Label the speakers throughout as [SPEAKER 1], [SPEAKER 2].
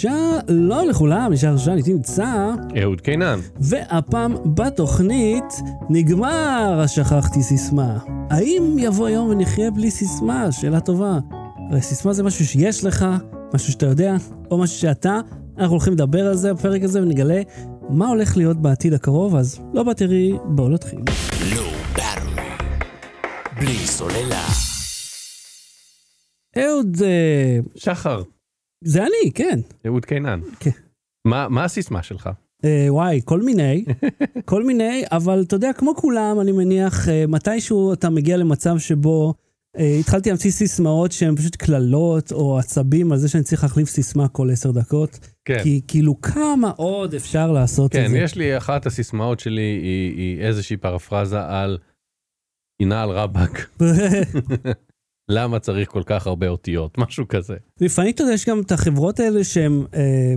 [SPEAKER 1] שלום לכולם, נשאר ראשון, איתי נמצא,
[SPEAKER 2] אהוד קינן.
[SPEAKER 1] והפעם בתוכנית נגמר השכחתי סיסמה. האם יבוא יום ונחיה בלי סיסמה? שאלה טובה. הרי סיסמה זה משהו שיש לך, משהו שאתה יודע, או משהו שאתה. אנחנו הולכים לדבר על זה בפרק הזה ונגלה מה הולך להיות בעתיד הקרוב, אז לא בתראי, בואו נתחיל.
[SPEAKER 3] לא. בלי סוללה.
[SPEAKER 1] אהוד, אה,
[SPEAKER 2] שחר,
[SPEAKER 1] זה אני, כן.
[SPEAKER 2] אהוד קינן.
[SPEAKER 1] כן.
[SPEAKER 2] מה, מה הסיסמה שלך?
[SPEAKER 1] אה, וואי, כל מיני, כל מיני, אבל אתה יודע, כמו כולם, אני מניח, אה, מתישהו אתה מגיע למצב שבו אה, התחלתי להמציא סיסמאות שהן פשוט קללות או עצבים על זה שאני צריך להחליף סיסמה כל עשר דקות.
[SPEAKER 2] כן.
[SPEAKER 1] כי כאילו, כמה עוד אפשר לעשות
[SPEAKER 2] כן,
[SPEAKER 1] את זה?
[SPEAKER 2] יש לי, אחת הסיסמאות שלי היא, היא איזושהי פרפרזה על הינה על רבאק. למה צריך כל כך הרבה אותיות? משהו כזה.
[SPEAKER 1] לפעמים אתה יודע, יש גם את החברות האלה שהן אה,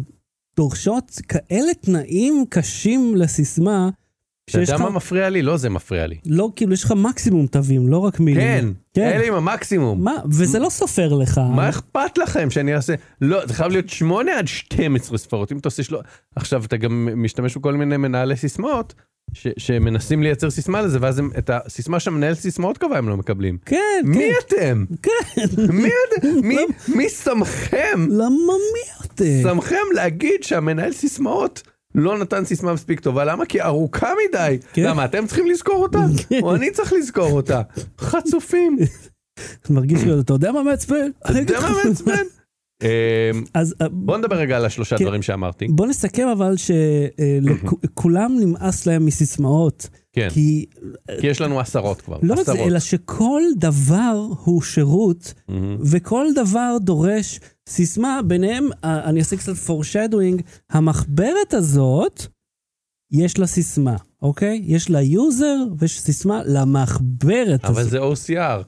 [SPEAKER 1] דורשות כאלה תנאים קשים לסיסמה,
[SPEAKER 2] אתה יודע מה מפריע לי? לא זה מפריע לי.
[SPEAKER 1] לא, כאילו, יש לך מקסימום תווים, לא רק מילים.
[SPEAKER 2] כן,
[SPEAKER 1] כן.
[SPEAKER 2] אלה עם המקסימום.
[SPEAKER 1] מה, וזה לא סופר לך.
[SPEAKER 2] מה אכפת לכם שאני אעשה? לא, זה חייב להיות 8 עד 12 ספרות. אם אתה עושה שלו... עכשיו, אתה גם משתמש בכל מיני מנהלי סיסמאות, ש- שמנסים לייצר סיסמה לזה, ואז הם, את הסיסמה שהמנהל סיסמאות קבע הם לא מקבלים.
[SPEAKER 1] כן, כן.
[SPEAKER 2] מי אתם?
[SPEAKER 1] כן.
[SPEAKER 2] מי אתם? מי- מי שמכם?
[SPEAKER 1] למה מי אתם?
[SPEAKER 2] שמכם להגיד שהמנהל סיסמאות לא נתן סיסמה מספיק טובה, למה? כי ארוכה מדי.
[SPEAKER 1] כן.
[SPEAKER 2] למה, אתם צריכים לזכור אותה? או אני צריך לזכור אותה? חצופים.
[SPEAKER 1] מרגיש כאילו, אתה יודע מה מעצבן?
[SPEAKER 2] אתה יודע מה מעצבן? אמ,
[SPEAKER 1] אז אה,
[SPEAKER 2] בוא נדבר רגע על השלושה
[SPEAKER 1] כן.
[SPEAKER 2] דברים שאמרתי.
[SPEAKER 1] בוא נסכים אבל שלכולם נמאס להם מסיסמאות.
[SPEAKER 2] כן,
[SPEAKER 1] כי
[SPEAKER 2] כי יש לנו עשרות כבר.
[SPEAKER 1] לא רק זה,
[SPEAKER 2] עשרות.
[SPEAKER 1] אלא שכל דבר הוא שירות,
[SPEAKER 2] מהמם.
[SPEAKER 1] וכל דבר דורש סיסמה, ביניהם, אה, אני אעשה קצת foreshadowing, המחברת הזאת, יש לה סיסמה, אוקיי? יש לה user ויש סיסמה למחברת
[SPEAKER 2] אבל
[SPEAKER 1] הזאת.
[SPEAKER 2] זה OCR.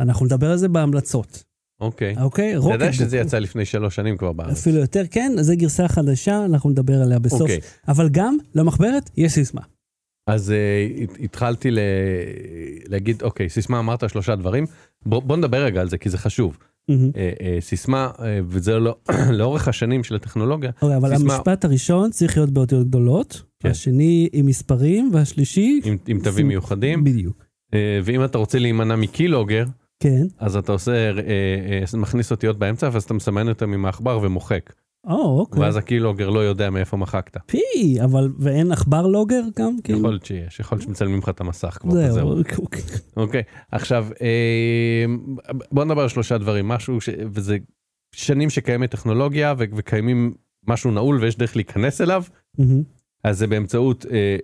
[SPEAKER 1] אנחנו נדבר על זה בהמלצות,
[SPEAKER 2] אוקיי.
[SPEAKER 1] אוקיי?
[SPEAKER 2] אתה יודע. שזה יצא לפני שלוש שנים כבר בארץ.
[SPEAKER 1] אפילו יותר, כן, זו גרסה חדשה, אנחנו נדבר עליה בסוף.
[SPEAKER 2] אוקיי.
[SPEAKER 1] אבל גם למחברת יש סיסמה.
[SPEAKER 2] אז uh, הת- התחלתי ל... להגיד, אוקיי, סיסמה אמרת שלושה דברים, בוא, בוא נדבר רגע על זה כי זה חשוב.
[SPEAKER 1] מהמם.
[SPEAKER 2] Uh, uh, סיסמה, uh, וזה לא, לאורך השנים של הטכנולוגיה,
[SPEAKER 1] אוקיי, אבל
[SPEAKER 2] סיסמה-
[SPEAKER 1] המשפט הראשון צריך להיות באותיות גדולות,
[SPEAKER 2] כן.
[SPEAKER 1] השני עם מספרים, והשלישי...
[SPEAKER 2] עם, עם תווים מיוחדים,
[SPEAKER 1] בדיוק.
[SPEAKER 2] uh, ואם אתה רוצה להימנע מקילוגר,
[SPEAKER 1] כן.
[SPEAKER 2] אז אתה עושה, uh, uh, מכניס אותיות באמצע, ואז אתה מסמן אותם עם העכבר ומוחק,
[SPEAKER 1] או, אוקיי.
[SPEAKER 2] ואז הקילוגר לא יודע מאיפה מחקת.
[SPEAKER 1] פי, אבל ואין עכבר לוגר גם? כאילו?
[SPEAKER 2] יכול להיות שיש, יכול להיות שמצלמים לך את המסך כבר,
[SPEAKER 1] זהו.
[SPEAKER 2] וזהו.
[SPEAKER 1] אוקיי.
[SPEAKER 2] אוקיי, עכשיו אה, בוא נדבר על שלושה דברים, משהו ש... וזה שנים שקיימת טכנולוגיה ו... וקיימים משהו נעול ויש דרך להיכנס אליו,
[SPEAKER 1] מהמם.
[SPEAKER 2] אז זה באמצעות, אה, אה,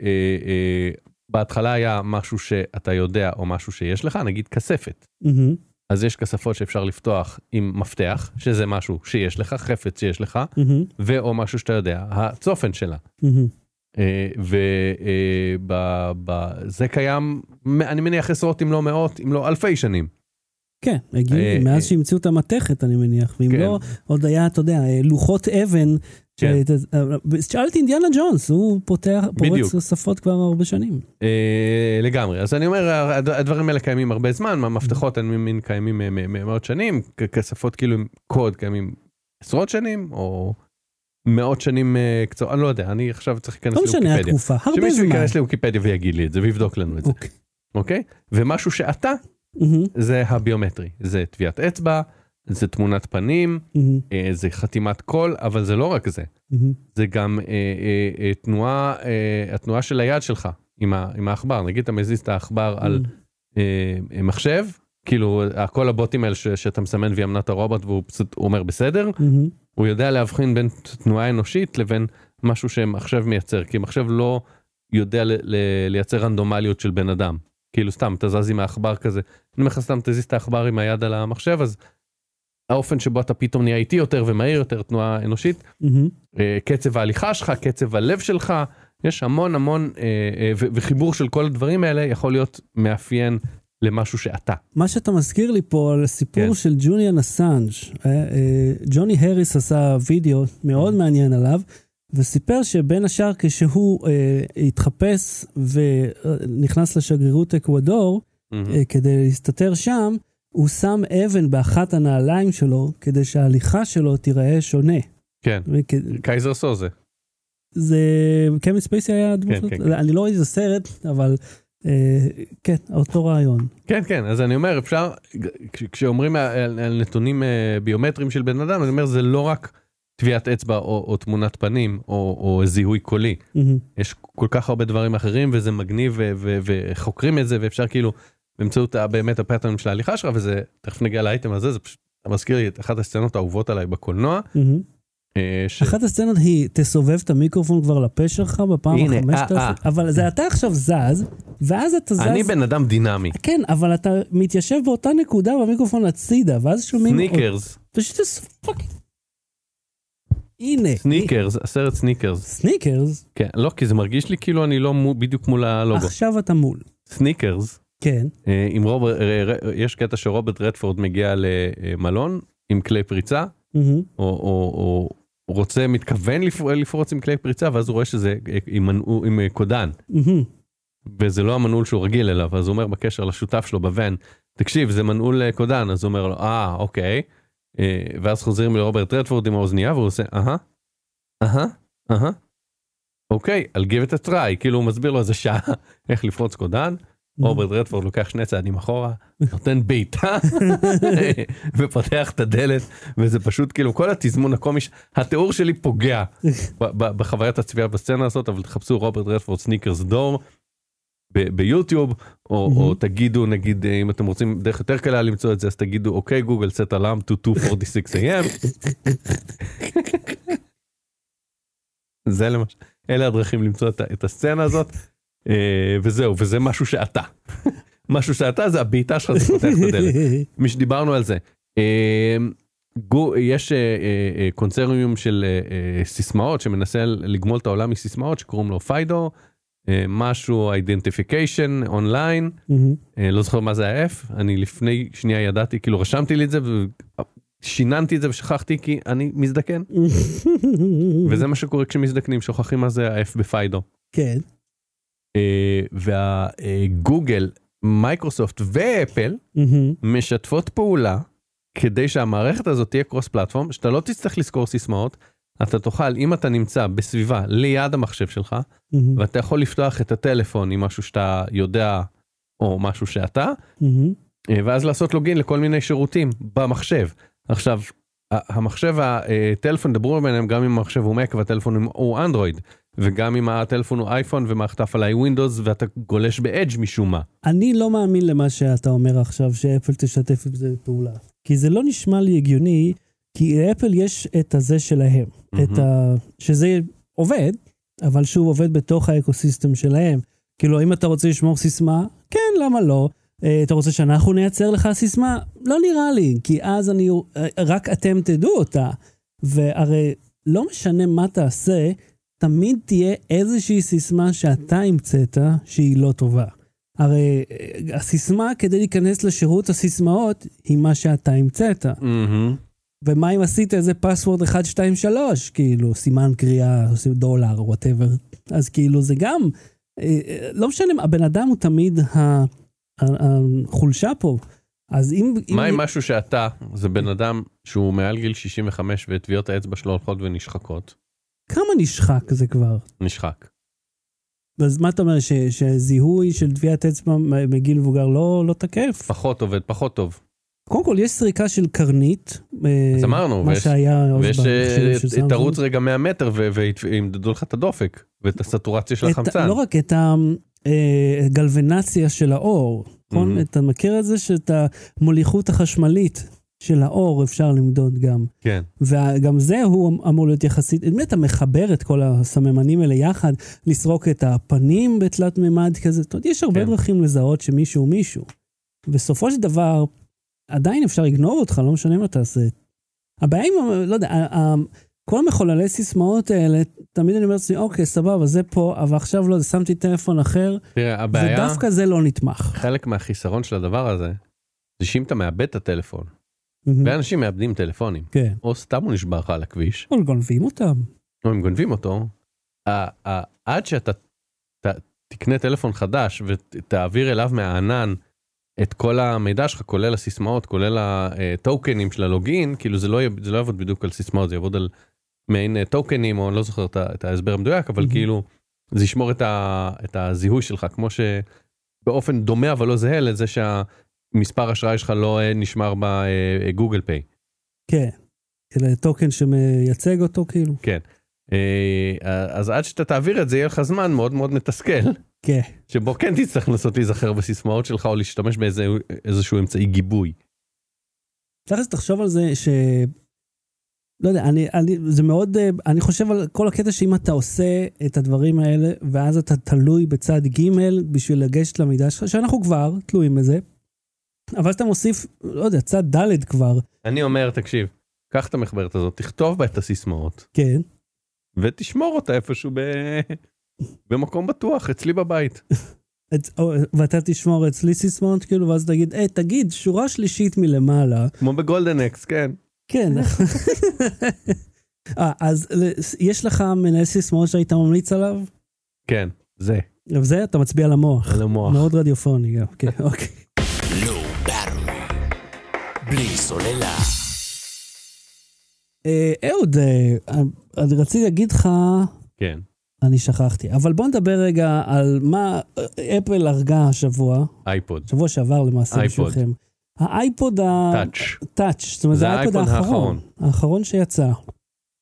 [SPEAKER 2] אה, בהתחלה היה משהו שאתה יודע או משהו שיש לך, נגיד כספת.
[SPEAKER 1] מהמם.
[SPEAKER 2] אז יש כספות שאפשר לפתוח עם מפתח, שזה משהו שיש לך, חפץ שיש לך,
[SPEAKER 1] מהמם.
[SPEAKER 2] ואו משהו שאתה יודע, הצופן שלה.
[SPEAKER 1] מהמם.
[SPEAKER 2] וזה קיים, אני מניח עשרות אם לא מאות, אם לא אלפי שנים.
[SPEAKER 1] כן, הגיוני,
[SPEAKER 2] אה,
[SPEAKER 1] מאז
[SPEAKER 2] אה.
[SPEAKER 1] שהמציאו את המתכת, אני מניח. ואם
[SPEAKER 2] כן.
[SPEAKER 1] לא, עוד היה, אתה יודע, לוחות אבן.
[SPEAKER 2] כן.
[SPEAKER 1] ש- שאל את אינדיאנה ג'ונס, הוא פותח. פורץ שפות כבר הרבה שנים.
[SPEAKER 2] אה, לגמרי אז אני אומר הד- הדברים האלה קיימים הרבה זמן המפתחות אני מבין קיימים אה, מאות שנים כ- כספות כאילו עם קוד קיימים עשרות שנים או מאות שנים אה, קצור אני לא יודע אני עכשיו צריך להיכנס
[SPEAKER 1] לא משנה. התקופה, הרבה
[SPEAKER 2] שמישהו
[SPEAKER 1] זמן.
[SPEAKER 2] ייכנס לוויקיפדיה ויגיד לי את זה ויבדוק לנו את זה
[SPEAKER 1] אוקיי.
[SPEAKER 2] אוקיי ומשהו שאתה. זה הביומטרי זה טביעת אצבע זה תמונת פנים
[SPEAKER 1] מהמם.
[SPEAKER 2] אה, זה חתימת קול אבל זה לא רק זה
[SPEAKER 1] מהמם.
[SPEAKER 2] זה גם אה, אה, אה, תנועה אה, התנועה של היד שלך עם ה- עם העכבר נגיד אתה מזיז את העכבר על אה, מחשב, כאילו כל הבוטים האלה ש, שאתה מסמן ויאמנת הרובוט והוא פשוט אומר בסדר,
[SPEAKER 1] מהמם.
[SPEAKER 2] הוא יודע להבחין בין תנועה אנושית לבין משהו שמחשב מייצר, כי מחשב לא יודע ל, ל, לייצר רנדומליות של בן אדם. כאילו סתם אתה זז עם העכבר כזה, אני אומר לך סתם תזיז את העכבר עם היד על המחשב אז האופן שבו אתה פתאום נהיה איטי יותר ומהיר יותר תנועה אנושית. אה, קצב ההליכה שלך, קצב הלב שלך, יש המון המון אה, אה, וחיבור של כל הדברים האלה יכול להיות מאפיין למשהו שאתה.
[SPEAKER 1] מה שאתה מזכיר לי פה על הסיפור
[SPEAKER 2] כן.
[SPEAKER 1] של ג'וליאן אסנג', ג'וני הריס עשה וידאו מאוד
[SPEAKER 2] Mm-hmm.
[SPEAKER 1] מעניין עליו, וסיפר שבין השאר כשהוא אה, התחפש ונכנס לשגרירות אקוודור,
[SPEAKER 2] מהמם.
[SPEAKER 1] אה, כדי להסתתר שם, הוא שם אבן באחת הנעליים שלו, כדי שההליכה שלו תיראה שונה.
[SPEAKER 2] כן,
[SPEAKER 1] וכ-
[SPEAKER 2] קייזר סוזה.
[SPEAKER 1] זה קווין ספייסי היה הדמות,
[SPEAKER 2] כן? כן, כן.
[SPEAKER 1] אני לא ראיתי את הסרט, אבל אה, כן, אותו רעיון.
[SPEAKER 2] כן, כן, אז אני אומר, אפשר, כש- כשאומרים על, על נתונים אה, ביומטריים של בן אדם, אני אומר, זה לא רק טביעת אצבע או, או תמונת פנים או, או זיהוי קולי.
[SPEAKER 1] מהמם.
[SPEAKER 2] יש כל כך הרבה דברים אחרים וזה מגניב ו- ו- וחוקרים את זה ואפשר כאילו באמצעות באמת הפטרנים של ההליכה שלך וזה תכף נגיע לאייטם הזה זה פשוט מזכיר לי את אחת הסצנות האהובות עליי בקולנוע. אה, ש...
[SPEAKER 1] אחת הסצנות היא, תסובב את המיקרופון כבר לפה שלך בפעם החמשת
[SPEAKER 2] אה, אה.
[SPEAKER 1] עשרה, אבל זה אתה עכשיו זז, ואז אתה זז,
[SPEAKER 2] אני בן אדם דינמי.
[SPEAKER 1] כן, אבל אתה מתיישב באותה נקודה במיקרופון הצידה, ואז שומעים...
[SPEAKER 2] סניקרס,
[SPEAKER 1] פשוט fucking... הנה.
[SPEAKER 2] סניקרס, הסרט Sneakers.
[SPEAKER 1] Sneakers,
[SPEAKER 2] כן, לא כי זה מרגיש לי כאילו אני לא מו- בדיוק מול הלוגו.
[SPEAKER 1] עכשיו אתה מול.
[SPEAKER 2] סניקרס,
[SPEAKER 1] כן.
[SPEAKER 2] אה, עם רוברט, אה, ר- יש קטע שרוברט רדפורד מגיע למלון עם כלי פריצה
[SPEAKER 1] מהמם.
[SPEAKER 2] או, או, או רוצה מתכוון לפ- לפרוץ עם כלי פריצה ואז הוא רואה שזה אה, עם, עם אה, קודן.
[SPEAKER 1] מהמם.
[SPEAKER 2] וזה לא המנעול שהוא רגיל אליו אז הוא אומר בקשר לשותף שלו בוואן תקשיב זה מנעול אה, קודן אז הוא אומר לו אה אוקיי אה, ואז חוזרים לרוברט רדפורד עם האוזנייה והוא עושה אהה אהה אהה אוקיי I'll give it a try כאילו הוא מסביר לו איזה שעה איך לפרוץ קודן רוברט רדפורד לוקח שני צעדים אחורה נותן בעיטה ופותח את הדלת וזה פשוט כאילו כל התזמון הקומי התיאור שלי פוגע בחוויית הצפייה בסצנה הזאת אבל תחפשו רוברט רדפורד Sneakers door ביוטיוב או, או. תגידו נגיד אה, אם אתם רוצים דרך יותר קלה למצוא את זה אז תגידו אוקיי גוגל set alarm to 246 am זה למשל אלה הדרכים למצוא את, את הסצנה הזאת וזהו וזה משהו שאתה משהו שאתה זה הבעיטה שלך זה פותח את הדלת מי שדיברנו על זה. אה, יש אה, אה, אה, קונצרניום של אה, אה, סיסמאות שמנסה לגמול את העולם מסיסמאות שקוראים לו פיידו, אה, משהו identification online,
[SPEAKER 1] מהמם.
[SPEAKER 2] אה, לא זוכר מה זה ה-F, אני לפני שנייה ידעתי, כאילו רשמתי לי את זה ושיננתי את זה ושכחתי כי אני מזדקן, וזה מה שקורה כשמזדקנים, שוכחים מה זה ה-F ב FIDO.
[SPEAKER 1] כן.
[SPEAKER 2] אה, והגוגל, מייקרוסופט ואפל. משתפות פעולה כדי שהמערכת הזאת תהיה cross platform שאתה לא תצטרך לזכור סיסמאות אתה תוכל אם אתה נמצא בסביבה ליד המחשב שלך
[SPEAKER 1] מהמם.
[SPEAKER 2] ואתה יכול לפתוח את הטלפון עם משהו שאתה יודע או משהו שאתה. אה, ואז לעשות login לכל מיני שירותים במחשב עכשיו המחשב הטלפון דברו ביניהם גם אם המחשב הוא מק והטלפון הוא אנדרואיד וגם אם הטלפון הוא אייפון ומערכת ההפעלה היא ווינדוס ואתה גולש ב Edge משום מה.
[SPEAKER 1] אני לא מאמין למה שאתה אומר עכשיו, שאפל תשתף עם זה פעולה. כי זה לא נשמע לי הגיוני, כי לאפל יש את הזה שלהם. את ה... שזה עובד, אבל שהוא עובד בתוך האקוסיסטם שלהם. כאילו, אם אתה רוצה לשמור סיסמה, כן, למה לא? אה, אתה רוצה שאנחנו נייצר לך סיסמה? לא נראה לי, כי אז אני... אה, רק אתם תדעו אותה. והרי לא משנה מה תעשה, תמיד תהיה איזושהי סיסמה שאתה המצאת שהיא לא טובה. הרי אה, הסיסמה כדי להיכנס לשירות הסיסמאות היא מה שאתה המצאת.
[SPEAKER 2] מהמם.
[SPEAKER 1] ומה אם עשית איזה password 1, 2, 3, כאילו, סימן קריאה, דולר, whatever. אז כאילו, זה גם, אה, אה, לא משנה, הבן אדם הוא תמיד החולשה פה. אז אם...
[SPEAKER 2] מה
[SPEAKER 1] אם-
[SPEAKER 2] משהו שאתה זה בן אדם שהוא מעל גיל 65 וטביעות האצבע שלו הולכות ונשחקות
[SPEAKER 1] כמה נשחק זה כבר?
[SPEAKER 2] נשחק.
[SPEAKER 1] אז מה אתה אומר, ש- שזיהוי של טביעת אצבע מגיל מבוגר לא, לא תקף?
[SPEAKER 2] פחות עובד פחות טוב
[SPEAKER 1] קודם כל, יש סריקה של קרנית. אה,
[SPEAKER 2] אז אמרנו,
[SPEAKER 1] מה
[SPEAKER 2] ויש-
[SPEAKER 1] שהיה
[SPEAKER 2] ויש אה. תרוץ רגע 100 מטר וימדדו לך את הדופק ואת הסטורציה של
[SPEAKER 1] את-
[SPEAKER 2] החמצן.
[SPEAKER 1] לא רק את הגלבנציה של האור, נכון? אתה מכיר את זה שאת המוליכות החשמלית של האור אפשר למדוד גם.
[SPEAKER 2] כן.
[SPEAKER 1] וגם זה הוא אמור להיות יחסית, אם אתה מחבר את כל הסממנים האלה יחד, לסרוק את הפנים בתלת מימד כזה, אתה יודע, יש הרבה
[SPEAKER 2] כן.
[SPEAKER 1] דרכים לזהות שמישהו הוא מישהו. בסופו של דבר, עדיין אפשר לגנוב אותך, לא משנה מה תעשה. הבעיה עם, לא יודע, כל המחוללי סיסמאות האלה, תמיד אני אומר לעצמי, אוקיי, סבבה, זה פה, אבל עכשיו לא, שמתי טלפון אחר,
[SPEAKER 2] תראה הבעיה
[SPEAKER 1] ודווקא זה לא נתמך.
[SPEAKER 2] חלק מהחיסרון של הדבר הזה זה שאם אתה מאבד את הטלפון. ואנשים מאבדים טלפונים
[SPEAKER 1] כן.
[SPEAKER 2] או סתם הוא נשבר לך על הכביש
[SPEAKER 1] אבל גונבים אותם.
[SPEAKER 2] או הם גונבים אותו עד שאתה תקנה טלפון חדש ותעביר אליו מהענן את כל המידע שלך כולל הסיסמאות כולל הטוקנים של הלוגין כאילו זה לא זה לא יעבוד בדיוק על סיסמאות זה יעבוד על מעין אה, טוקנים, או אני לא זוכר את את ההסבר המדויק, אבל. כאילו, זה ישמור את ה- את הזיהוי שלך, כמו שבאופן דומה אבל לא זהה לזה שהמספר אשראי שלך לא אה, נשמר בגוגל פיי.
[SPEAKER 1] כן. כאילו טוקן שמייצג אותו כאילו.
[SPEAKER 2] כן. אה, אז עד שאתה תעביר את זה יהיה לך זמן מאוד מאוד מתסכל,
[SPEAKER 1] כן.
[SPEAKER 2] שבו כן תצטרך לנסות להיזכר בסיסמאות שלך או להשתמש באיזשהו אמצעי גיבוי.
[SPEAKER 1] תכלס תחשוב על זה ש... לא יודע, אני, אני, זה מאוד, אה, אני חושב על כל הקטע שאם אתה עושה את הדברים האלה, ואז אתה תלוי בצד ג' בשביל לגשת למידע שלך, שאנחנו כבר תלויים בזה, אבל אתה מוסיף, לא יודע, צד ד' כבר,
[SPEAKER 2] אני אומר, תקשיב, קח את המחברת הזאת, תכתוב בה את הסיסמאות,
[SPEAKER 1] כן,
[SPEAKER 2] ותשמור אותה איפשהו ב... במקום בטוח, אצלי בבית.
[SPEAKER 1] את, או, ואתה תשמור אצלי סיסמאות, כאילו, ואז תגיד, היי, תגיד, שורה שלישית מלמעלה,
[SPEAKER 2] כמו בגולדן אקס, כן.
[SPEAKER 1] כן. אה, אז יש לך מנהל סיסמאות שהיית ממליץ עליו?
[SPEAKER 2] כן, זה,
[SPEAKER 1] זה אתה מצביע למוח.
[SPEAKER 2] על המוח.
[SPEAKER 1] מאוד רדיופוני גם, כן, אוקיי.
[SPEAKER 3] בלי סוללה.
[SPEAKER 1] אה, אהוד, אה, אני רציתי להגיד לך,
[SPEAKER 2] כן.
[SPEAKER 1] אני שכחתי, אבל בוא נדבר רגע על מה אפל הרגה השבוע,
[SPEAKER 2] אייפוד,
[SPEAKER 1] שבוע שעבר למעשה
[SPEAKER 2] אייפוד.
[SPEAKER 1] בשבילכם. האייפוד
[SPEAKER 2] טאץ',
[SPEAKER 1] הטאץ', זאת אומרת,
[SPEAKER 2] זה
[SPEAKER 1] האייפוד האחרון,
[SPEAKER 2] האחרון.
[SPEAKER 1] האחרון שיצא.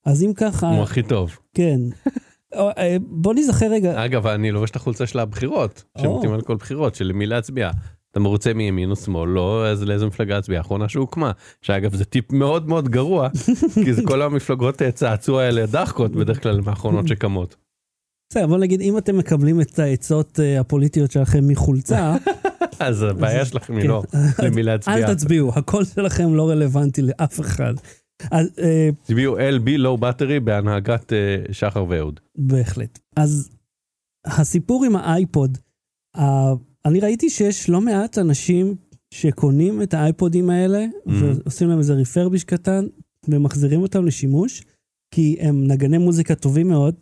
[SPEAKER 1] אז אם ככה,
[SPEAKER 2] הוא הכי טוב.
[SPEAKER 1] כן. אה, בוא נזכר רגע,
[SPEAKER 2] אגב, אני לובש את החולצה של הבחירות. שמתאים על כל בחירות, של למי להצביע. אתה מרוצה מימין או שמאל, לא, אז לאיזה מפלגה להצביע, האחרונה שהוקמה. שאגב, זה טיפ מאוד מאוד גרוע, כי זה כל המפלגות אה, צעצוע האלה דחקות, בדרך כלל הן האחרונות שקמות.
[SPEAKER 1] בסדר, בוא נגיד, אם אתם מקבלים את העצות אה, הפוליטיות שלכם מחולצה,
[SPEAKER 2] אז הבעיה שלכם היא
[SPEAKER 1] כן.
[SPEAKER 2] לא למי להצביע.
[SPEAKER 1] אל תצביעו, הקול שלכם לא רלוונטי לאף אחד. אה,
[SPEAKER 2] תצביעו LB low battery בהנהגת שחר ואהוד.
[SPEAKER 1] בהחלט. אז הסיפור עם האייפוד, אני ראיתי שיש לא מעט אנשים שקונים את האייפודים האלה,
[SPEAKER 2] Mhm.
[SPEAKER 1] ועושים להם איזה refurbish קטן, ומחזירים אותם לשימוש, כי הם נגני מוזיקה טובים מאוד,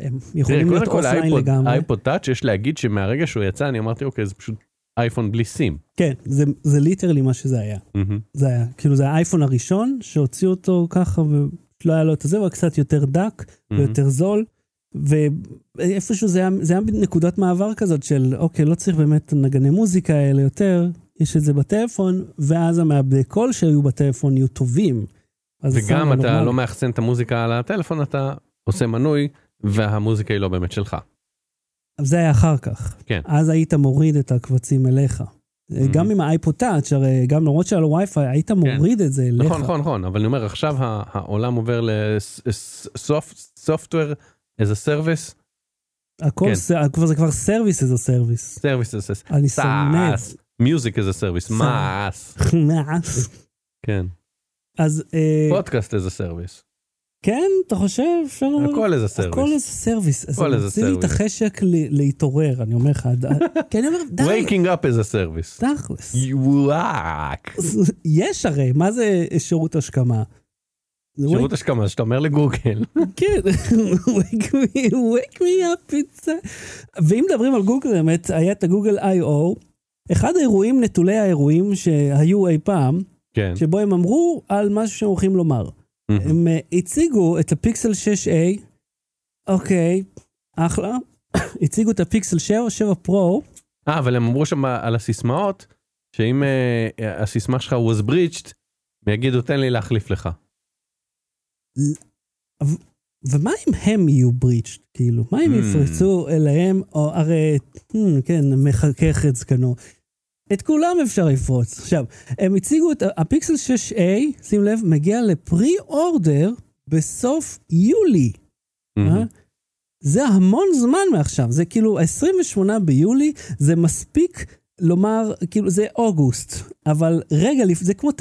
[SPEAKER 1] הם יכולים להיות
[SPEAKER 2] offline
[SPEAKER 1] לגמרי.
[SPEAKER 2] האייפוד טאץ' יש להגיד שמהרגע שהוא יצא אני אמרתי אוקיי זה פשוט אייפון בלי סים.
[SPEAKER 1] כן, זה, זה literally מה שזה היה.
[SPEAKER 2] מהמם.
[SPEAKER 1] זה היה, כאילו זה האייפון הראשון שהוציאו אותו ככה ולא היה לו את זה, אבל קצת יותר דק ויותר זול. ואיפשהו זה היה, זה היה נקודת מעבר כזאת של אוקיי, לא צריך באמת נגני מוזיקה האלה יותר, יש את זה בטלפון, ואז המעבדי קול שהיו בטלפון יהיו טובים.
[SPEAKER 2] וגם אתה
[SPEAKER 1] נורמלי.
[SPEAKER 2] לא מאחסן את המוזיקה על הטלפון אתה עושה מנוי והמוזיקה היא לא באמת שלך.
[SPEAKER 1] זה היה אחר כך.
[SPEAKER 2] כן.
[SPEAKER 1] אז היית מוריד את הקבצים אליך. גם עם האייפוד טאץ', הרי גם למרות שהיה לו וי-פיי, היית מוריד את זה אליך.
[SPEAKER 2] כן. נכון נכון נכון אבל אני אומר עכשיו העולם עובר ל software as a service
[SPEAKER 1] הכל,
[SPEAKER 2] כן.
[SPEAKER 1] ס- כבר- זה כבר service as a
[SPEAKER 2] service. service as a
[SPEAKER 1] אני שונא
[SPEAKER 2] as a service מאס
[SPEAKER 1] זה.
[SPEAKER 2] כן
[SPEAKER 1] אז
[SPEAKER 2] פודקאסט as a service
[SPEAKER 1] כן, אתה חושב? אפשר?
[SPEAKER 2] הכל as a
[SPEAKER 1] הכל איזה סרוויס.
[SPEAKER 2] הכל
[SPEAKER 1] זה
[SPEAKER 2] איזה
[SPEAKER 1] מחזיר לי את
[SPEAKER 2] סרוויס.
[SPEAKER 1] החשק להתעורר, אני אומר לך. כי אני אומר, די,
[SPEAKER 2] waking up a service.
[SPEAKER 1] תכלס.
[SPEAKER 2] וואק.
[SPEAKER 1] יש הרי, מה זה שירות השכמה?
[SPEAKER 2] שירות השכמה שאתה אומר לגוגל.
[SPEAKER 1] כן, wake me, wake me up. ואם מדברים על גוגל, באמת, היה את הגוגל I.O. אחד האירועים, נטולי האירועים שהיו אי פעם,
[SPEAKER 2] כן.
[SPEAKER 1] שבו הם אמרו על משהו שהם הולכים לומר. הם אה, הציגו את הפיקסל 6A, אוקיי, אחלה. הציגו את הפיקסל 7, 7 פרו,
[SPEAKER 2] אה, אבל הם אמרו שם על הסיסמאות, שאם אה, הסיסמה שלך was breached, הם יגידו תן לי להחליף לך.
[SPEAKER 1] ומה אם הם יהיו בריצ'ד, כאילו? מה אם
[SPEAKER 2] Hmm.
[SPEAKER 1] יפרצו אליהם, או הרי, hmm, כן, מחכך את זקנו. את כולם אפשר לפרוץ. עכשיו, הם הציגו את הפיקסל 6A, שים לב, מגיע לפרי אורדר בסוף יולי. אה? זה המון זמן מעכשיו, זה כאילו 28 ביולי, זה מספיק לומר, כאילו זה אוגוסט, אבל רגע, זה כמו 9.99,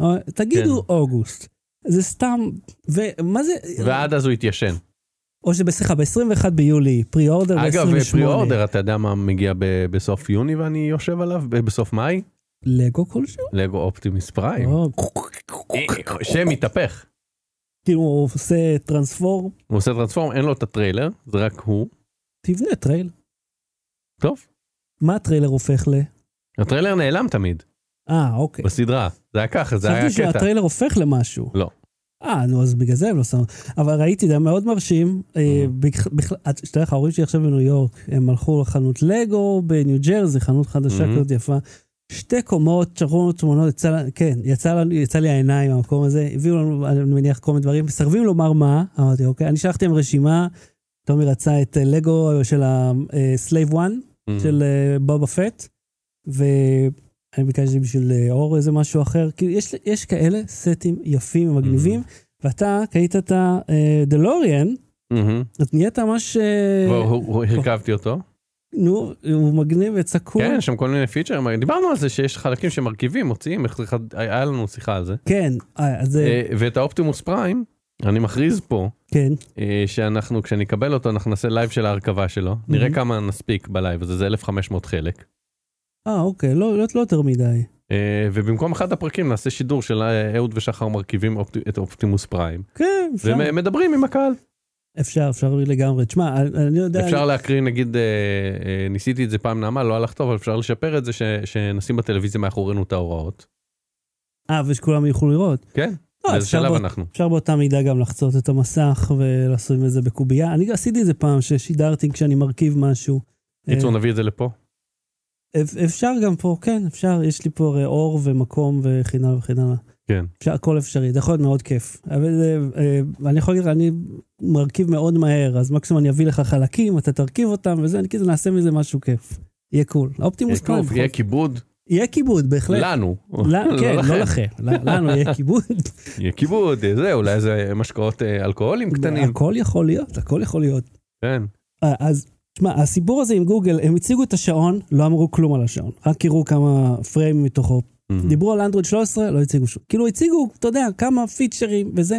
[SPEAKER 1] אה? תגידו
[SPEAKER 2] כן.
[SPEAKER 1] אוגוסט. זה סתם, ומה זה,
[SPEAKER 2] ועד אז הוא התיישן.
[SPEAKER 1] או שבסליחה, ב-21 ביולי, פרי אורדר
[SPEAKER 2] אגב,
[SPEAKER 1] ב-28.
[SPEAKER 2] פרי אורדר, אתה יודע מה מגיע ב- בסוף יוני ואני יושב עליו? ב- בסוף מאי?
[SPEAKER 1] לגו כלשהו?
[SPEAKER 2] לגו אופטימוס פריים. שמתהפך.
[SPEAKER 1] כאילו הוא עושה transform,
[SPEAKER 2] הוא עושה transform, אין לו את הטריילר, זה רק הוא.
[SPEAKER 1] תבנה טרייל.
[SPEAKER 2] טוב.
[SPEAKER 1] מה הטריילר הופך ל...
[SPEAKER 2] הטריילר נעלם תמיד,
[SPEAKER 1] אה, אוקיי.
[SPEAKER 2] בסדרה. זה היה ככה, זה היה
[SPEAKER 1] חשבתי
[SPEAKER 2] קטע.
[SPEAKER 1] שהטריילר הופך למשהו.
[SPEAKER 2] לא.
[SPEAKER 1] אה, נו, אז בגלל זה הם לא שמו. אבל ראיתי, זה היה מאוד מרשים. אה,
[SPEAKER 2] Mhm.
[SPEAKER 1] את- שתדע לך, ההורים שלי עכשיו בניו יורק, הם הלכו לחנות לגו בניו ג'רזי, חנות חדשה
[SPEAKER 2] Mhm.
[SPEAKER 1] כזאת יפה. שתי קומות, שרו תמונות, יצא, כן, יצא, לנו- יצא לי העיניים מהמקום הזה, הביאו לנו, אני מניח, כל מיני דברים, מסרבים לומר מה, אמרתי, אוקיי, אני שלחתי להם רשימה, טומי רצה את אה, לגו של ה-Slave One,
[SPEAKER 2] Mhm.
[SPEAKER 1] של אה, בובה פט, ואני ביקשתי בשביל אה, אור איזה משהו אחר. כאילו, יש, יש כאלה סטים יפים ומגניבים, ואתה קנית את הדלוריאן,
[SPEAKER 2] מהמם.
[SPEAKER 1] אז נהיית ממש... אה,
[SPEAKER 2] הרכבתי אותו.
[SPEAKER 1] נו, הוא מגניב וזה cool.
[SPEAKER 2] כן, יש שם כל מיני פיצ'רים, דיברנו על זה שיש חלקים שמרכיבים, מוציאים, היה לנו שיחה על זה.
[SPEAKER 1] כן, אה, אז
[SPEAKER 2] אה, ואת האופטימוס פריים, אני מכריז פה,
[SPEAKER 1] כן,
[SPEAKER 2] אה, שאנחנו, כשנקבל אותו, אנחנו נעשה live של ההרכבה שלו, נראה כמה נספיק ב live הזה, זה 1,500 חלק.
[SPEAKER 1] אה, אוקיי, לא, לא, לא יותר מדי.
[SPEAKER 2] אה, ובמקום אחד הפרקים נעשה שידור של אה, אהוד ושחר מרכיבים אופט- את אופטימוס פריים.
[SPEAKER 1] כן, אפשר,
[SPEAKER 2] ומדברים עם הקהל.
[SPEAKER 1] אפשר, אפשר לגמרי. תשמע, אני, אני יודע...
[SPEAKER 2] אפשר להקריא, נגיד, אה, אה, ניסיתי את זה פעם נעמה, לא הלך טוב, אבל אפשר לשפר את זה, ש- שנשים בטלוויזיה מאחורינו את ההוראות.
[SPEAKER 1] אה, ושכולם יוכלו לראות.
[SPEAKER 2] כן,
[SPEAKER 1] לא,
[SPEAKER 2] באיזה שלב
[SPEAKER 1] באות-
[SPEAKER 2] אנחנו.
[SPEAKER 1] אפשר באותה מידה גם לחצות את המסך ולעשות את זה בקובייה. אני עשיתי את זה פעם, ששידרתי כשאני מרכיב משהו.
[SPEAKER 2] קיצור,
[SPEAKER 1] אה,
[SPEAKER 2] נביא את זה לפה.
[SPEAKER 1] אפ- אפשר גם פה, כן, אפשר, יש לי פה אור ומקום וכן הלאה וכן הלאה.
[SPEAKER 2] כן.
[SPEAKER 1] אפשר, הכל אפשרי, זה יכול להיות מאוד כיף. אבל אה, אה, אני יכול להגיד לך, אני מרכיב מאוד מהר, אז מקסימום אני אביא לך חלקים, אתה תרכיב אותם וזה, אני כאילו נעשה מזה משהו כיף. יהיה קול. אופטימוס פריים.
[SPEAKER 2] כיף, יהיה כיבוד
[SPEAKER 1] יהיה כיבוד, בהחלט.
[SPEAKER 2] לנו.
[SPEAKER 1] ל- כן, לא לכם. לנו יהיה כיבוד.
[SPEAKER 2] יהיה כיבוד, אה, זה, אולי איזה משקאות אה, אלכוהולים קטנים.
[SPEAKER 1] הכל יכול להיות, הכל יכול להיות.
[SPEAKER 2] כן.
[SPEAKER 1] אז, תשמע, הסיפור הזה עם גוגל, הם הציגו את השעון, לא אמרו כלום על השעון, רק הראו כמה פריימים מתוכו.
[SPEAKER 2] מהמם.
[SPEAKER 1] דיברו על אנדרואיד 13, לא הציגו שום. כאילו הציגו, אתה יודע, כמה פיצ'רים וזה.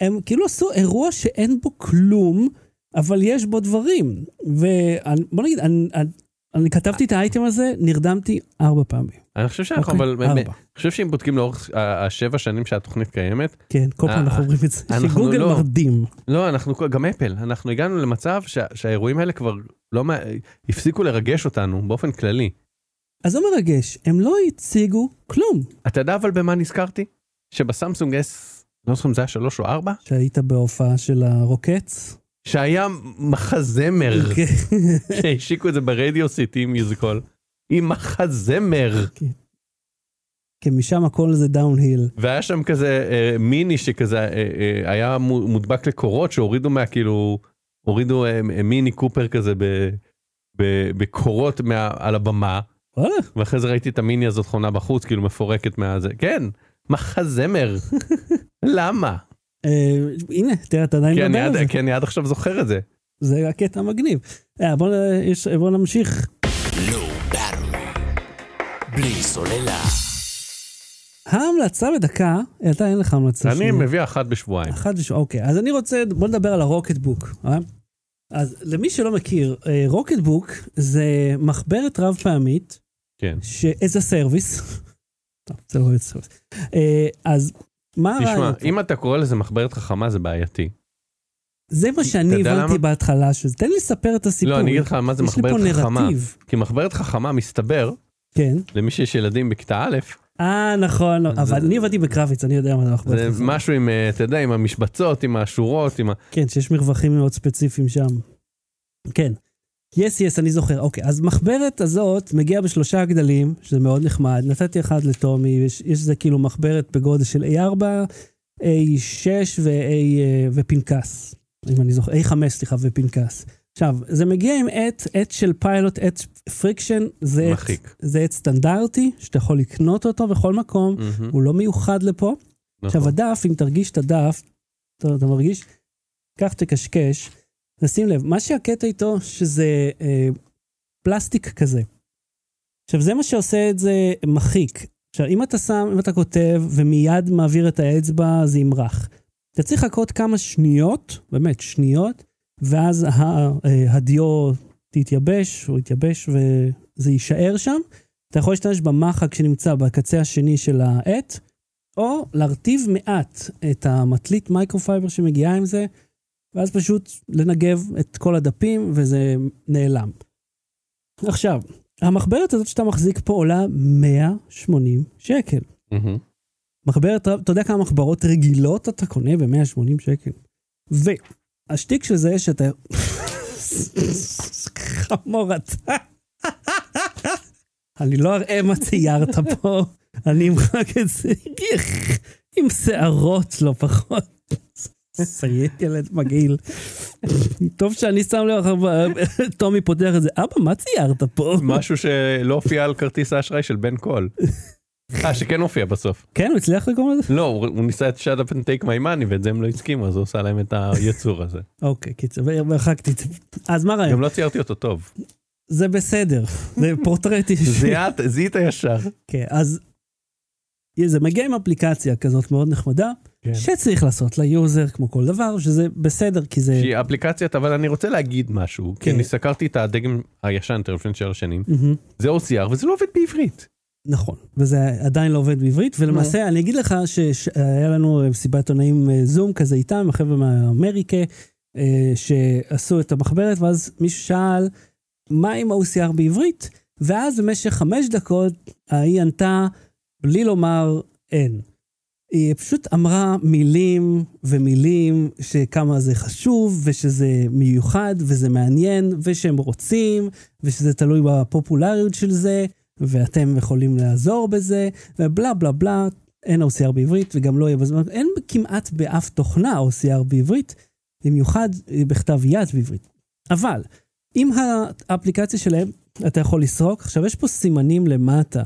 [SPEAKER 1] הם כאילו עשו אירוע שאין בו כלום, אבל יש בו דברים. ובוא נגיד, אני, אני, אני כתבתי את האייטם הזה, נרדמתי ארבע פעמים.
[SPEAKER 2] אני חושב שאנחנו,
[SPEAKER 1] אוקיי,
[SPEAKER 2] אבל. אני חושב שאם בודקים לאורך השבע שנים שהתוכנית קיימת,
[SPEAKER 1] כן, כל פעם
[SPEAKER 2] אה,
[SPEAKER 1] אנחנו אומרים את זה, שגוגל
[SPEAKER 2] לא.
[SPEAKER 1] מרדים.
[SPEAKER 2] לא, אנחנו, גם אפל, אנחנו הגענו למצב שה- שהאירועים האלה כבר לא, הפסיקו לרגש אותנו באופן כללי.
[SPEAKER 1] אז זה מרגש, הם לא הציגו כלום.
[SPEAKER 2] אתה יודע אבל במה נזכרתי? שבסמסונג S, לא זוכר אם זה היה שלוש או ארבע,
[SPEAKER 1] שהיית בהופעה של הרוקטס.
[SPEAKER 2] שהיה מחזמר,
[SPEAKER 1] כן.
[SPEAKER 2] שהשיקו את זה ברדיו סיטי מיוזיק הול, עם מחזמר.
[SPEAKER 1] כן, משם הכל זה downhill.
[SPEAKER 2] והיה שם כזה אה, מיני שכזה אה, אה, היה מו- מודבק לקורות שהורידו מה כאילו הורידו אה, מיני קופר כזה ב, ב, בקורות מה, על הבמה.
[SPEAKER 1] וואלה,
[SPEAKER 2] ואחרי זה ראיתי את המיני הזאת חונה בחוץ כאילו מפורקת מהזה כן מחזמר. למה?
[SPEAKER 1] אה, הנה, תראה, אתה עדיין
[SPEAKER 2] כי אני,
[SPEAKER 1] מדבר על
[SPEAKER 2] עד,
[SPEAKER 1] זה.
[SPEAKER 2] כי אני עד עכשיו זוכר את זה
[SPEAKER 1] זה הקטע המגניב. אה, בוא נ- יש- בוא נמשיך.
[SPEAKER 3] לא. בלי סוללה.
[SPEAKER 1] ההמלצה בדקה, אתה אין לך המלצה.
[SPEAKER 2] אני
[SPEAKER 1] שנייה.
[SPEAKER 2] מביא אחת בשבועיים
[SPEAKER 1] אחת ושבוע, אוקיי. אז אני רוצה, בוא נדבר על הרוקט בוק. אה? אז למי שלא מכיר, רוקט בוק זה מחברת רב פעמית,
[SPEAKER 2] כן
[SPEAKER 1] ש-as a service. טוב, זה לא as a service. אה, אז מה
[SPEAKER 2] תשמע
[SPEAKER 1] הרעיון?
[SPEAKER 2] אם אתה קורא לזה מחברת חכמה זה בעייתי
[SPEAKER 1] זה מה שאני הבנתי
[SPEAKER 2] למה?
[SPEAKER 1] בהתחלה, שזה- תן לי לספר את הסיפור.
[SPEAKER 2] לא אני אגיד לך מה זה מחברת חכמה
[SPEAKER 1] נרטיב.
[SPEAKER 2] כי מחברת חכמה מסתבר
[SPEAKER 1] כן.
[SPEAKER 2] למי שיש ילדים בכיתה א'
[SPEAKER 1] אה, נכון, אבל אני עבדתי בקרביץ, אני יודע מה זה מחברת
[SPEAKER 2] זה
[SPEAKER 1] חכמה.
[SPEAKER 2] משהו עם, אה, אתה יודע, עם המשבצות, עם השורות, עם ה...
[SPEAKER 1] כן, שיש מרווחים מאוד ספציפיים שם. כן. יס, יס, אני זוכר. אוקיי, אז מחברת הזאת מגיעה בשלושה גדלים, שזה מאוד נחמד. נתתי אחד לטומי, יש, יש זה כאילו מחברת בגודל של A4, A6 ו-A אה, ופנקס. אם אני זוכר, A5, סליחה, ופנקס. עכשיו, זה מגיע עם עט, עט של פיילוט, עט Frixion, זה עט. זה עט סטנדרטי, שאתה יכול לקנות אותו בכל מקום,
[SPEAKER 2] מהמם,
[SPEAKER 1] הוא לא מיוחד לפה. עכשיו
[SPEAKER 2] נכון.
[SPEAKER 1] הדף, אם תרגיש את הדף, אתה, אתה מרגיש, קח תקשקש, נשים לב, מה שהקטע איתו, שזה אה, פלסטיק כזה. עכשיו זה מה שעושה את זה מחיק. עכשיו אם אתה שם, אם אתה כותב ומיד מעביר את האצבע, זה ימרח. אתה צריך לחכות כמה שניות, באמת שניות, ואז ה, אה, הדיו תתייבש, או יתייבש וזה יישאר שם. אתה יכול להשתמש במחק שנמצא בקצה השני של העט, או להרטיב מעט את המטלית microfiber שמגיעה עם זה, ואז פשוט לנגב את כל הדפים וזה נעלם. עכשיו, המחברת הזאת שאתה מחזיק פה עולה 180 שקל. מחברת, אתה יודע כמה מחברות רגילות אתה קונה ב-180 שקל? והשטיק של זה שאתה... חמור אתה. אני לא אראה מה ציירת פה, אני אמחק את זה עם שערות, לא פחות. סיית ילד מגעיל. טוב שאני שם לב, טומי פותח את זה, אבא, מה ציירת פה?
[SPEAKER 2] משהו שלא הופיע על כרטיס האשראי של בן קול. אה, שכן הופיע בסוף.
[SPEAKER 1] כן, הוא הצליח לגרום לזה?
[SPEAKER 2] לא, הוא ניסה את shut up and take my money ואת זה הם לא הסכימו, אז הוא עושה להם את היצור הזה.
[SPEAKER 1] אוקיי, קיצר, והרחקתי את זה. אז מה הרעיון?
[SPEAKER 2] גם לא ציירתי אותו טוב.
[SPEAKER 1] זה בסדר, זה פורטרט אישי.
[SPEAKER 2] זיהת, זיהית ישר.
[SPEAKER 1] כן, אז זה מגיע עם אפליקציה כזאת מאוד נחמדה,
[SPEAKER 2] כן.
[SPEAKER 1] שצריך לעשות ל user כמו כל דבר, שזה בסדר, כי זה...
[SPEAKER 2] שהיא אפליקציית, אבל אני רוצה להגיד משהו, כי
[SPEAKER 1] כן.
[SPEAKER 2] אני סקרתי את הדגם הישן, יותר לפני שבע שנים,
[SPEAKER 1] מהמם.
[SPEAKER 2] זה OCR וזה לא עובד בעברית.
[SPEAKER 1] נכון, וזה עדיין לא עובד בעברית, ולמעשה אני אגיד לך שהיה לנו מסיבת עיתונאים אה, זום כזה איתם, החבר'ה מהאמריקה, אה, שעשו את המחברת, ואז מישהו שאל, מה עם ה-OCR בעברית? ואז במשך חמש דקות ההיא ענתה, בלי לומר אין. היא פשוט אמרה מילים ומילים שכמה זה חשוב, ושזה מיוחד, וזה מעניין, ושהם רוצים, ושזה תלוי בפופולריות של זה, ואתם יכולים לעזור בזה, ובלה בלה בלה, אין OCR בעברית, וגם לא יהיה בזמן, אין כמעט באף תוכנה OCR בעברית, במיוחד בכתב יד בעברית. אבל, עם האפליקציה שלהם, אתה יכול לסרוק, עכשיו יש פה סימנים למטה.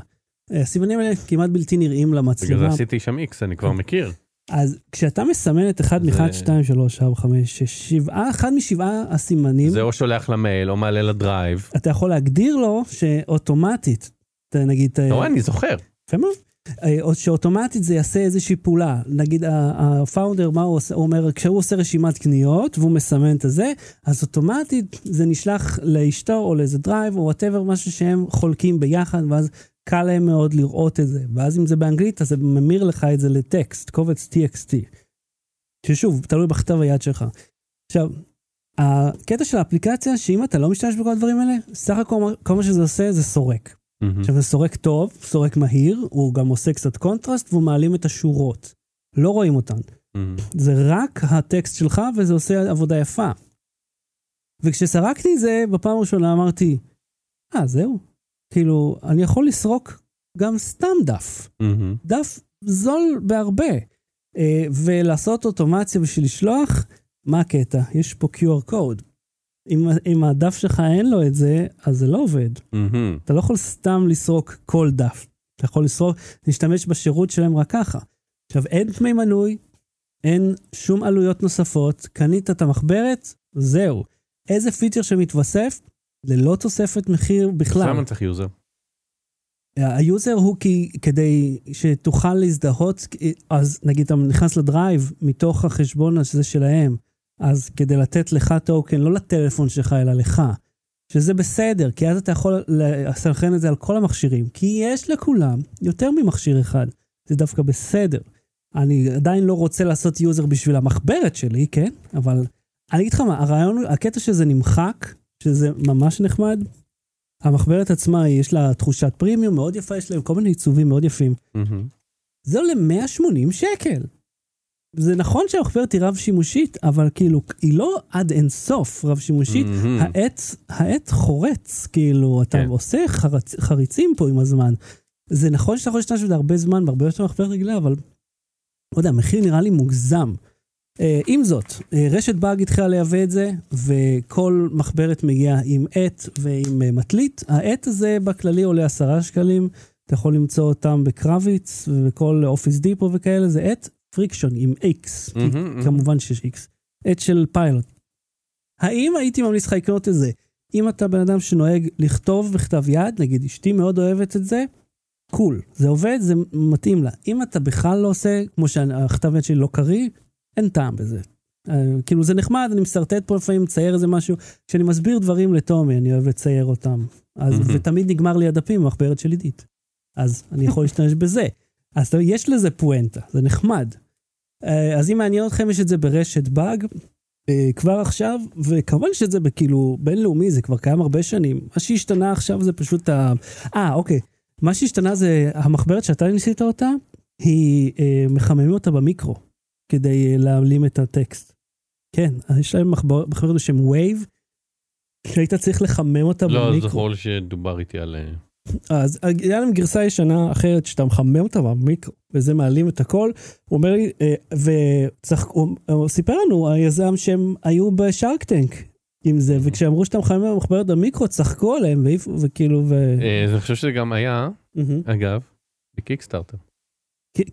[SPEAKER 1] אה, הסימנים האלה כמעט בלתי נראים
[SPEAKER 2] בגלל זה
[SPEAKER 1] למצלמה.
[SPEAKER 2] עשיתי שם איקס, אני כבר מכיר.
[SPEAKER 1] אז כשאתה מסמן את 1
[SPEAKER 2] זה-
[SPEAKER 1] מ-1, 2, 3, 4, 5, 6, 7, אחד משבעה הסימנים,
[SPEAKER 2] זה או שולח למייל או מעלה ל Drive.
[SPEAKER 1] אתה יכול להגדיר לו שאוטומטית, נגיד,
[SPEAKER 2] אתה רואה, אני זוכר.
[SPEAKER 1] יפה מאוד. אה, או שאוטומטית זה יעשה איזושהי פעולה. נגיד ה founder, מה הוא עושה? הוא אומר, כשהוא עושה רשימת קניות והוא מסמן את הזה, אז אוטומטית זה נשלח לאשתו או לאיזה drive או whatever, משהו שהם חולקים ביחד, ואז קל להם מאוד לראות את זה. ואז אם זה באנגלית, אז זה ממיר לך את זה לטקסט, קובץ TXT. ששוב, תלוי בכתב היד שלך. עכשיו, הקטע של האפליקציה, שאם אתה לא משתמש בכל הדברים האלה, סך הכל כל מה שזה עושה זה סורק.
[SPEAKER 2] מהמם.
[SPEAKER 1] עכשיו זה סורק טוב, סורק מהיר, הוא גם עושה קצת קונטרסט והוא מעלים את השורות. לא רואים אותן.
[SPEAKER 2] מהמם.
[SPEAKER 1] זה רק הטקסט שלך וזה עושה עבודה יפה. וכשסרקתי את זה, בפעם הראשונה אמרתי, אה, זהו. כאילו, אני יכול לסרוק גם סתם דף.
[SPEAKER 2] מהמם.
[SPEAKER 1] דף זול בהרבה. אה, ולעשות אוטומציה בשביל לשלוח, מה הקטע? יש פה QR code. אם, אם הדף שלך אין לו את זה, אז זה לא עובד.
[SPEAKER 2] מהמם.
[SPEAKER 1] אתה לא יכול סתם לסרוק כל דף. אתה יכול לסרוק, להשתמש בשירות שלהם רק ככה. עכשיו, אין דמי מנוי, אין שום עלויות נוספות, קנית את המחברת, זהו. איזה פיצ'ר שמתווסף, ללא תוספת מחיר בכלל.
[SPEAKER 2] למה צריך user?
[SPEAKER 1] ה user הוא כי, כדי שתוכל להזדהות, אז נגיד אתה נכנס ל Drive מתוך החשבון הזה שלהם, אז כדי לתת לך token, לא לטלפון שלך, אלא לך, שזה בסדר, כי אז אתה יכול לסנכרן את זה על כל המכשירים, כי יש לכולם יותר ממכשיר אחד, זה דווקא בסדר. אני עדיין לא רוצה לעשות user בשביל המחברת שלי, כן? אבל אני אגיד לך מה, הרעיון, הקטע שזה נמחק, שזה ממש נחמד, המחברת עצמה, יש לה תחושת פרימיום מאוד יפה, יש להם כל מיני עיצובים מאוד יפים.
[SPEAKER 2] מהמם.
[SPEAKER 1] זה עולה 180 שקל. זה נכון שהמחברת היא רב-שימושית, אבל כאילו, היא לא עד אין סוף רב-שימושית.
[SPEAKER 2] מהמם.
[SPEAKER 1] העט, העט חורץ, כאילו, אתה
[SPEAKER 2] כן.
[SPEAKER 1] עושה חרצ, חריצים פה עם הזמן. זה נכון שאתה יכול להשתמש בזה הרבה זמן, והרבה יותר מחברת רגילה, אבל, לא יודע, המחיר נראה לי מוגזם. Uh, עם זאת, uh, רשת באג התחילה לייבא את זה, וכל מחברת מגיעה עם עט ועם uh, מטלית. העט הזה בכללי עולה עשרה שקלים, אתה יכול למצוא אותם בקרביץ ובכל אופיס דיפו וכאלה, זה עט פריקשון עם
[SPEAKER 2] מהמם, מהמם.
[SPEAKER 1] כמובן שיש X, עט של פיילוט. האם הייתי ממליץ לך לקנות את זה? אם אתה בן אדם שנוהג לכתוב בכתב יד, נגיד אשתי מאוד אוהבת את זה, קול, זה עובד, זה מתאים לה. אם אתה בכלל לא עושה, כמו שהכתב יד שלי לא קריא, אין טעם בזה. אה, כאילו זה נחמד, אני משרטט פה לפעמים, מצייר איזה משהו. כשאני מסביר דברים לטומי, אני אוהב לצייר אותם. אז,
[SPEAKER 2] מהמם.
[SPEAKER 1] ותמיד נגמר לי הדפים במחברת של עידית. אז אני יכול להשתמש בזה. אז יש לזה פואנטה, זה נחמד. אה, אז אם מעניין אתכם, יש את זה ברשת באג, אה, כבר עכשיו, וכמובן שזה בכאילו בינלאומי, זה כבר קיים הרבה שנים. מה שהשתנה עכשיו זה פשוט ה... אה, אוקיי. מה שהשתנה זה המחברת שאתה ניסית אותה, היא, אה, מחממים אותה במיקרו, כדי אה, להעלים את הטקסט. כן, אז יש להם מחבר מחברת בשם Wave, שהיית צריך לחמם אותה
[SPEAKER 2] לא
[SPEAKER 1] במיקרו.
[SPEAKER 2] זכור לי שדובר איתי על... אה,
[SPEAKER 1] אז היה להם גרסה ישנה אחרת שאתה מחמם אותה במיקרו, וזה מעלים את הכל. הוא אומר לי, אה, וצחק, הוא, סיפר לנו, היזם שהם היו בשארק טנק עם זה, וכשאמרו שאתה מחמם במחברת במיקרו, צחקו עליהם, וכאילו, ו...
[SPEAKER 2] אה, אני חושב שזה גם היה. אגב, בקיקסטארטר.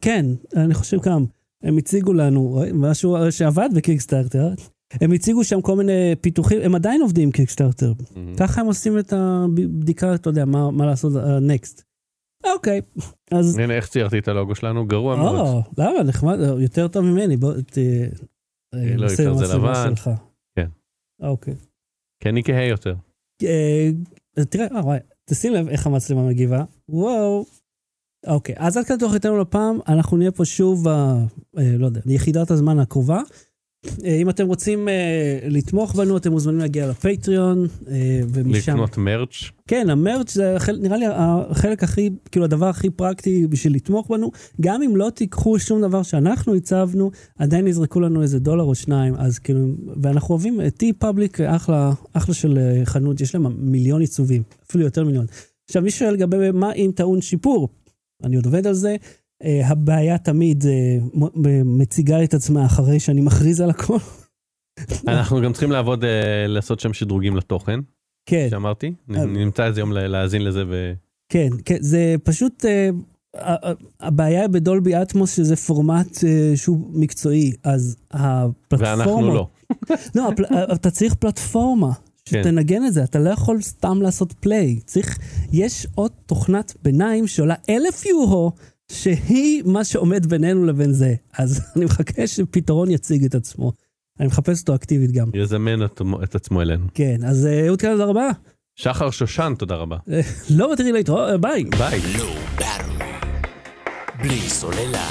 [SPEAKER 1] כן, אני חושב גם. הם הציגו לנו משהו שעבד בקיקסטארטר, הם הציגו שם כל מיני פיתוחים, הם עדיין עובדים עם קיקסטארטר. ככה הם עושים את הבדיקה, אתה יודע, מה, מה לעשות, נקסט. אוקיי, אז...
[SPEAKER 2] הנה איך ציירתי את הלוגו שלנו, גרוע מאוד.
[SPEAKER 1] או, למה? נחמד, יותר טוב ממני, בוא, ת...
[SPEAKER 2] לא, יותר זה לבן. כן.
[SPEAKER 1] אוקיי.
[SPEAKER 2] כי אני כהה יותר.
[SPEAKER 1] אה, תראה, אה, תשים לב איך המצלמה מגיבה. וואו. אוקיי, אז עד כאן תוך איתנו לפעם, אנחנו נהיה פה שוב, אה, לא יודע, יחידת הזמן הקרובה. אה, אם אתם רוצים אה, לתמוך בנו, אתם מוזמנים להגיע לפטריון, אה, ומשם...
[SPEAKER 2] לקנות מרץ'.
[SPEAKER 1] כן, המרץ' זה החל- נראה לי החלק הכי, כאילו הדבר הכי פרקטי בשביל לתמוך בנו. גם אם לא תיקחו שום דבר שאנחנו הצבנו, עדיין יזרקו לנו איזה דולר או שניים, אז כאילו, ואנחנו אוהבים, טי פאבליק אחלה, אחלה של חנות, יש להם מיליון עיצובים, אפילו יותר מיליון. עכשיו, מי שואל לגבי מה אם טעון שיפור, אני עוד עובד על זה. Uh, הבעיה תמיד uh, מציגה את עצמה אחרי שאני מכריז על הכל.
[SPEAKER 2] אנחנו גם צריכים לעבוד, אה, לעשות שם שדרוגים לתוכן,
[SPEAKER 1] כן.
[SPEAKER 2] שאמרתי. נמצא איזה יום להאזין לזה ו...
[SPEAKER 1] כן, כן, זה פשוט, ה- הבעיה בדולבי אטמוס שזה פורמט אה, שהוא מקצועי, אז הפלטפורמה...
[SPEAKER 2] ואנחנו לא.
[SPEAKER 1] לא. אתה צריך פלטפורמה. שתנגן את זה, אתה לא יכול סתם לעשות פליי. צריך, יש עוד תוכנת ביניים שעולה אלף יורו, שהיא מה שעומד בינינו לבין זה. אז אני מחכה שפתרון יציג את עצמו. אני מחפש אותו אקטיבית גם.
[SPEAKER 2] יזמן את- את עצמו אלינו.
[SPEAKER 1] כן, אז אה, אהוד כאן, תודה רבה.
[SPEAKER 2] שחר שושן, תודה רבה.
[SPEAKER 1] אה, לא מתחיל להתראות, ביי.
[SPEAKER 2] ביי.
[SPEAKER 3] Battery. בלי סוללה.